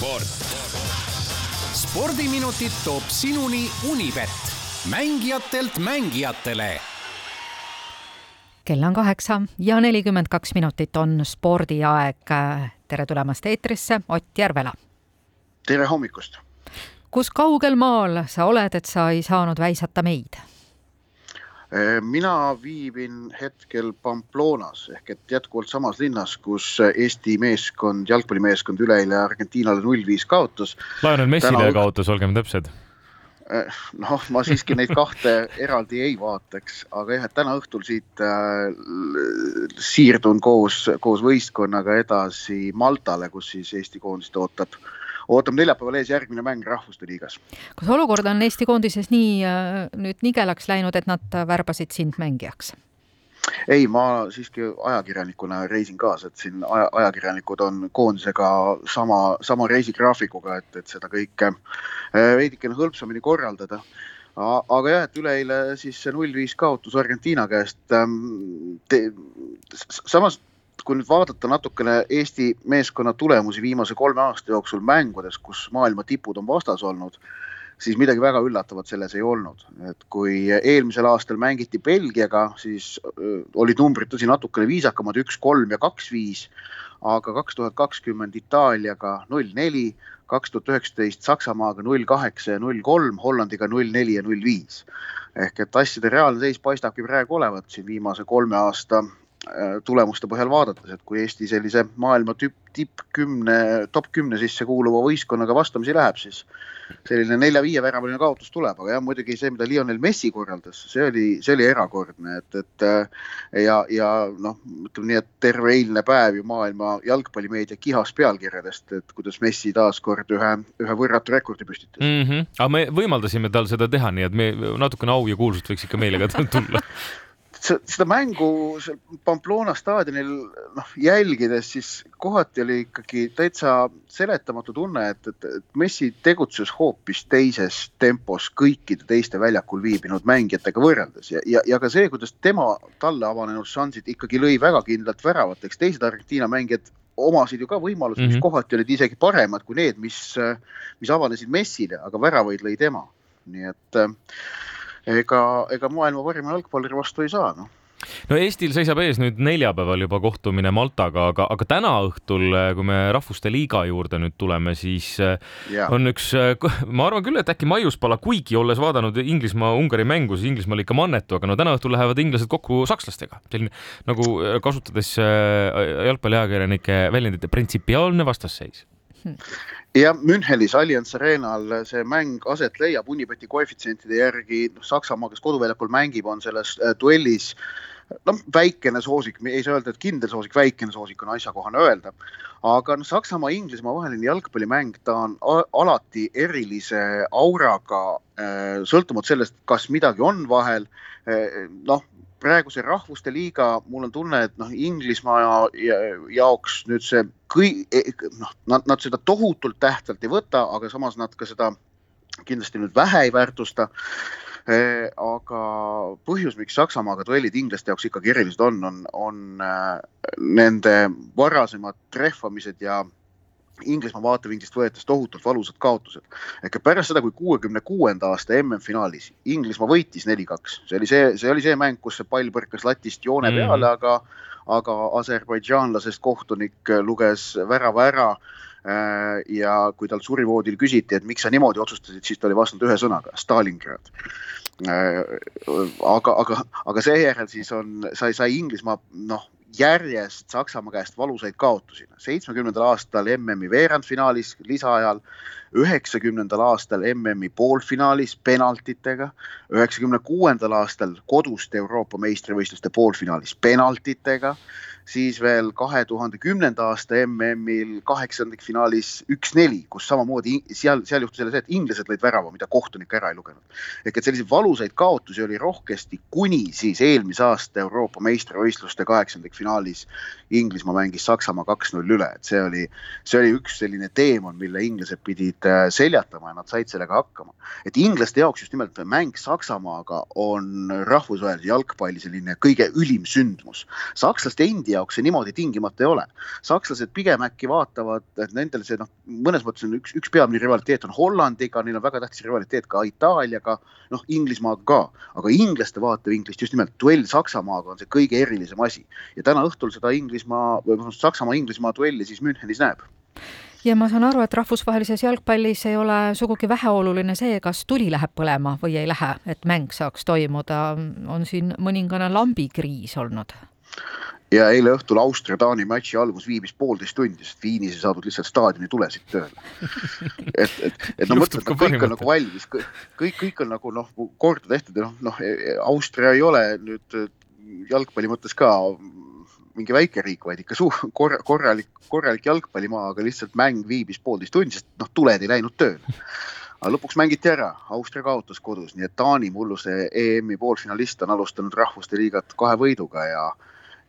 sport. spordiminutid toob sinuni Unibet, mängijatelt mängijatele kell on kaheksa ja nelikümmend kaks minutit on spordiaeg. tere tulemast eetrisse, Ott Järvela. tere hommikust. kus kaugel maal sa oled, et sa ei saanud väisata meid? Äh, mina viibin hetkel Pamplonas ehk et jätkuvalt samas linnas, kus Eesti meeskond, jalgpallimeeskond üleeile Argentiinale null viis kaotas. Lionel Messile Täna... kaotas, olgem täpsed Äh, noh, ma siiski neid kahte eraldi ei vaataks, aga jah, et täna õhtul siit äh, siirdun koos, koos võistkonnaga edasi Maltale, kus siis Eesti koondist ootab, ootab neljapäeval ees järgmine mäng Rahvuste Liigas. kas olukord on Eesti koondises nii äh, nüüd nigelaks läinud, et nad värbasid sind mängijaks? ei, ma siiski ajakirjanikuna reisin kaasa, et siin aja, ajakirjanikud on koondisega sama, sama reisigraafikuga, et, et seda kõike äh, veidikene hõlpsamini korraldada. aga jah, et üleeile siis see null viis kaotus Argentiina käest. Ähm, samas, kui nüüd vaadata natukene Eesti meeskonna tulemusi viimase kolme aasta jooksul mängudes, kus maailma tipud on vastas olnud siis midagi väga üllatavat selles ei olnud, et kui eelmisel aastal mängiti Belgiaga, siis olid numbrid tõsi natukene viisakamad, üks, kolm ja kaks, viis. aga kaks tuhat kakskümmend Itaaliaga null neli, kaks tuhat üheksateist Saksamaaga null kaheksa ja null kolm, Hollandiga null neli ja null viis. ehk et asjade reaalne seis paistabki praegu olevat siin viimase kolme aasta tulemuste põhjal vaadates, et kui Eesti sellise maailma tipp, tippkümne, top kümne sisse kuuluva võistkonnaga vastamisi läheb, siis selline nelja-viie väravaline kaotus tuleb, aga jah, muidugi see, mida Lionel Messi korraldas, see oli, see oli erakordne, et, et äh, ja, ja noh, ütleme nii, et terve eilne päev ju maailma jalgpallimeedia kihas pealkirjadest, et kuidas Messi taaskord ühe, ühe võrratu rekordi püstitas mm. -hmm. aga me võimaldasime tal seda teha, nii et me natukene au ja kuulsust võiks ikka meile ka tulla seda mängu seal Pamplona staadionil noh jälgides, siis kohati oli ikkagi täitsa seletamatu tunne, et, et, et Messi tegutses hoopis teises tempos kõikide teiste väljakul viibinud mängijatega võrreldes ja, ja, ja ka see, kuidas tema talle avanenud šansid ikkagi lõi väga kindlalt väravat, eks teised Argentiina mängijad omasid ju ka võimalusi mm, -hmm. mis mhm. kohati olid isegi paremad kui need, mis, mis avanesid Messile, aga väravaid lõi tema, nii et äh, ega, ega maailma parima jalgpalluri vastu ei saa, noh no Eestil seisab ees nüüd neljapäeval juba kohtumine Maltaga, aga, aga täna õhtul, kui me Rahvuste Liiga juurde nüüd tuleme, siis ja. Äh, on üks, äh, ma arvan küll, et äkki Maiuspala, kuigi olles vaadanud Inglismaa-Ungari mängu, siis Inglismaal ikka mannetu, aga no täna õhtul lähevad inglased kokku sakslastega. selline nagu kasutades jalgpalliajakirjanike väljendit, printsipiaalne vastasseis hmm jah, Münchenis Allianz Arenal see mäng aset leiab Unibeti koefitsientide järgi, noh Saksamaa, kes koduväljakul mängib, on selles äh, noh, väikene soosik, ei saa öelda, et kindel soosik, väikene soosik on asjakohane öelda. aga noh, Saksamaa-Inglismaa vaheline jalgpallimäng, ta on alati erilise auraga, äh, sõltumata sellest, kas midagi on vahel. Äh, noh, praeguse rahvuste liiga, mul on tunne, et noh, Inglismaa ja, jaoks nüüd see kõi-, e, noh, nad, nad seda tohutult tähtsalt ei võta, aga samas nad ka seda kindlasti nüüd vähe ei väärtusta. E, aga põhjus, miks Saksamaaga duellid inglaste jaoks ikkagi erilised on, on, on äh, nende varasemad trehvamised ja Inglismaa vaatevinklist võetes tohutult valusad kaotused. ehk pärast seda, kui kuuekümne kuuenda aasta MM-finaalis Inglismaa võitis neli-kaks, see oli see, see oli see mäng, kus see pall põrkas latist joone mhm. peale mm., aga, aga aserbaidžaanlasest kohtunik luges värava ära äh, ja kui talt surivoodil küsiti, et miks sa niimoodi otsustasid, siis ta oli vastanud ühe sõnaga Stalingrad. Äh, aga, aga, aga seejärel siis on, sai, sai Inglismaa noh järjest Saksamaa käest valusaid kaotusi. seitsmekümnendal aastal MM-i veerandfinaalis lisaajal, üheksakümnendal aastal MM-i poolfinaalis penaltitega, üheksakümne kuuendal aastal kodust Euroopa meistrivõistluste poolfinaalis penaltitega siis veel kahe tuhande kümnenda aasta MM-il kaheksandikfinaalis üks-neli, kus samamoodi seal, seal juhtus jälle see, et inglased lõid värava, mida kohtunik ära ei lugenud. ehk et selliseid valusaid kaotusi oli rohkesti kuni siis eelmise aasta Euroopa meistrivõistluste kaheksandikfinaali finaalis Inglismaa mängis Saksamaa kaks-null üle, et see oli, see oli üks selline teemant, mille inglased pidid äh, seljatama ja nad said sellega hakkama. et inglaste jaoks just nimelt mäng Saksamaaga on rahvusvahelise jalgpalli selline kõige ülim sündmus. sakslaste endi jaoks see niimoodi tingimata ei ole. sakslased pigem äkki vaatavad, et nendel see noh, mõnes mõttes on üks, üks peamine rivaliteet on Hollandiga, neil on väga tähtis rivaliteet ka Itaaliaga, noh Inglismaaga ka, aga inglaste vaatevinklist just nimelt duell Saksamaaga on see kõige erilisem asi ja täna õhtul seda Inglismaa või Saksamaa-Inglismaa duelli siis Münchenis näeb ja ma saan aru, et rahvusvahelises jalgpallis ei ole sugugi väheoluline see, kas tuli läheb põlema või ei lähe, et mäng saaks toimuda. on siin mõningane lambikriis olnud ja eile õhtul Austria-Taani matši algus viibis poolteist tundi, sest Viinis ei saadud lihtsalt staadioni tulesid tööle. et, et, et no mõtled, et kõik on nagu valmis, kõik, kõik on nagu noh, korda tehtud ja noh, noh, Austria ei ole nüüd jalgpalli mõttes ka mingi väike riik, vaid ikka suur korra, korralik, korralik jalgpallimaa, aga lihtsalt mäng viibis poolteist tundi, sest noh, tuled ei läinud tööle. Aga lõpuks mängiti ära, Austria kaotas kodus, nii et Taani mulluse EM-i poolfinalist on alustanud rahvuste liigat kahe võiduga ja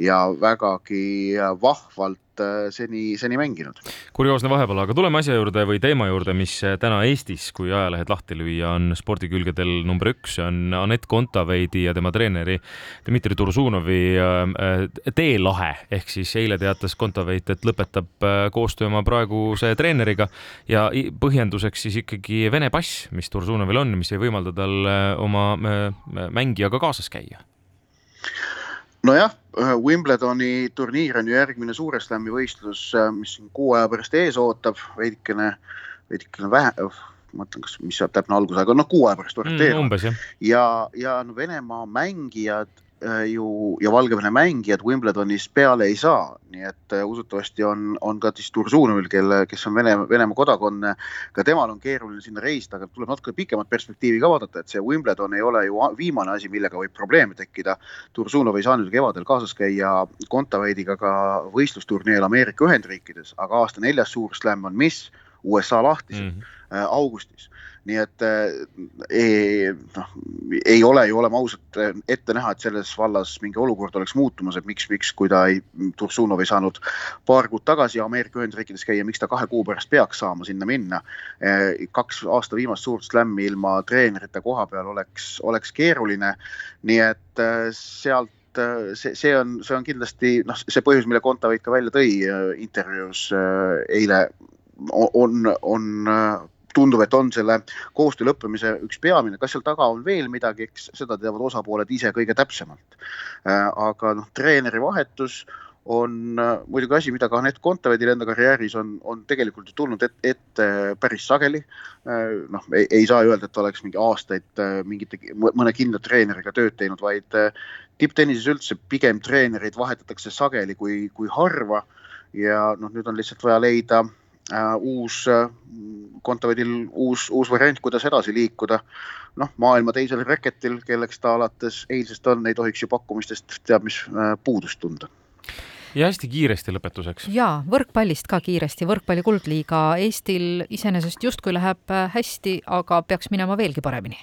ja vägagi vahvalt äh, seni, seni mänginud. kurioosne vahepala, aga tuleme asja juurde või teema juurde, mis äh, täna Eestis, kui ajalehed lahti lüüa, on spordikülgedel number üks, see on Anett Kontaveidi ja tema treeneri Dmitri Tursunovi äh, teelahe, ehk siis eile teatas Kontaveit, et lõpetab koostöö oma praeguse treeneriga ja põhjenduseks siis ikkagi Vene pass, mis Tursunovil on, mis ei võimalda tal oma mängijaga kaasas käia nojah, Wimbledoni turniir on ju järgmine Suure Slami võistlus, äh, mis siin kuu aja pärast ees ootab, veidikene, veidikene vähe, ma mõtlen, kas, mis saab täpne algus, aga noh, kuu aja pärast orienteerub mm,. ja, ja no Venemaa mängijad ju ja Valgevene mängijad Wimbledonis peale ei saa, nii et äh, usutavasti on, on ka siis Tursunovil, kelle, kes on Vene, Venemaa kodakonne, ka temal on keeruline sinna reisida, aga tuleb natuke pikemat perspektiivi ka vaadata, et see Wimbledon ei ole ju viimane asi, millega võib probleeme tekkida. Tursunov ei saanud kevadel kaasas käia Kontaveidiga ka võistlusturniiril Ameerika Ühendriikides, aga aasta neljas suur slam on mis USA lahtised mm -hmm. augustis nii et eh, noh, ei ole ju, oleme ausad, ette näha, et selles vallas mingi olukord oleks muutumas, et miks, miks, kui ta ei, Tursunov ei saanud paar kuud tagasi Ameerika Ühendriikides käia, miks ta kahe kuu pärast peaks saama sinna minna. Eh, kaks aasta viimast suurt slam'i ilma treenerite koha peal oleks, oleks keeruline. nii et eh, sealt see, see on, see on kindlasti noh, see põhjus, mille Kontaveit ka välja tõi intervjuus eile on, on tundub, et on selle koostöö lõppemise üks peamine, kas seal taga on veel midagi, eks seda teavad osapooled ise kõige täpsemalt. Äh, aga noh, treeneri vahetus on äh, muidugi asi, mida ka Anett Kontaveidil enda karjääris on, on tegelikult ju tulnud ette et, päris sageli. Äh, noh, ei saa öelda, et oleks mingi aastaid mingite, mõne kindla treeneriga tööd teinud, vaid tipptennises üldse pigem treenereid vahetatakse sageli kui, kui harva. ja noh, nüüd on lihtsalt vaja leida uus äh,, Kontaveidil uus, uus variant, kuidas edasi liikuda. noh, maailma teisel reketil, kelleks ta alates eilsest on, ei tohiks ju pakkumistest teab mis äh, puudust tunda. Ja hästi kiiresti lõpetuseks. ja võrkpallist ka kiiresti, võrkpalli kuldliiga Eestil iseenesest justkui läheb äh, hästi, aga peaks minema veelgi paremini.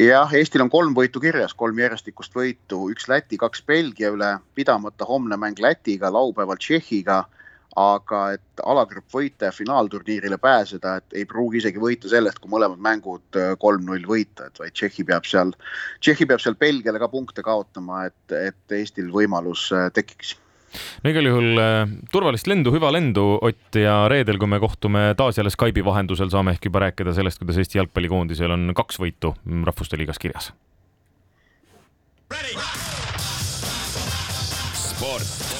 Jah, Eestil on kolm võitu kirjas, kolm järjestikust võitu, üks Läti, kaks Belgia üle, pidamata homne mäng Lätiga, laupäeval Tšehhiga aga et alagrupp võita ja finaalturniirile pääseda, et ei pruugi isegi võita sellest, kui mõlemad mängud äh, kolm-null võita, et vaid Tšehhi peab seal, Tšehhi peab seal Belgiale ka punkte kaotama, et, et Eestil võimalus äh, tekiks no igal juhul äh, turvalist lendu, hüvalendu, Ott, ja reedel, kui me kohtume taas jälle Skype'i vahendusel, saame ehk juba rääkida sellest, kuidas Eesti jalgpallikoondisel on kaks võitu Rahvuste Liigas kirjas. sport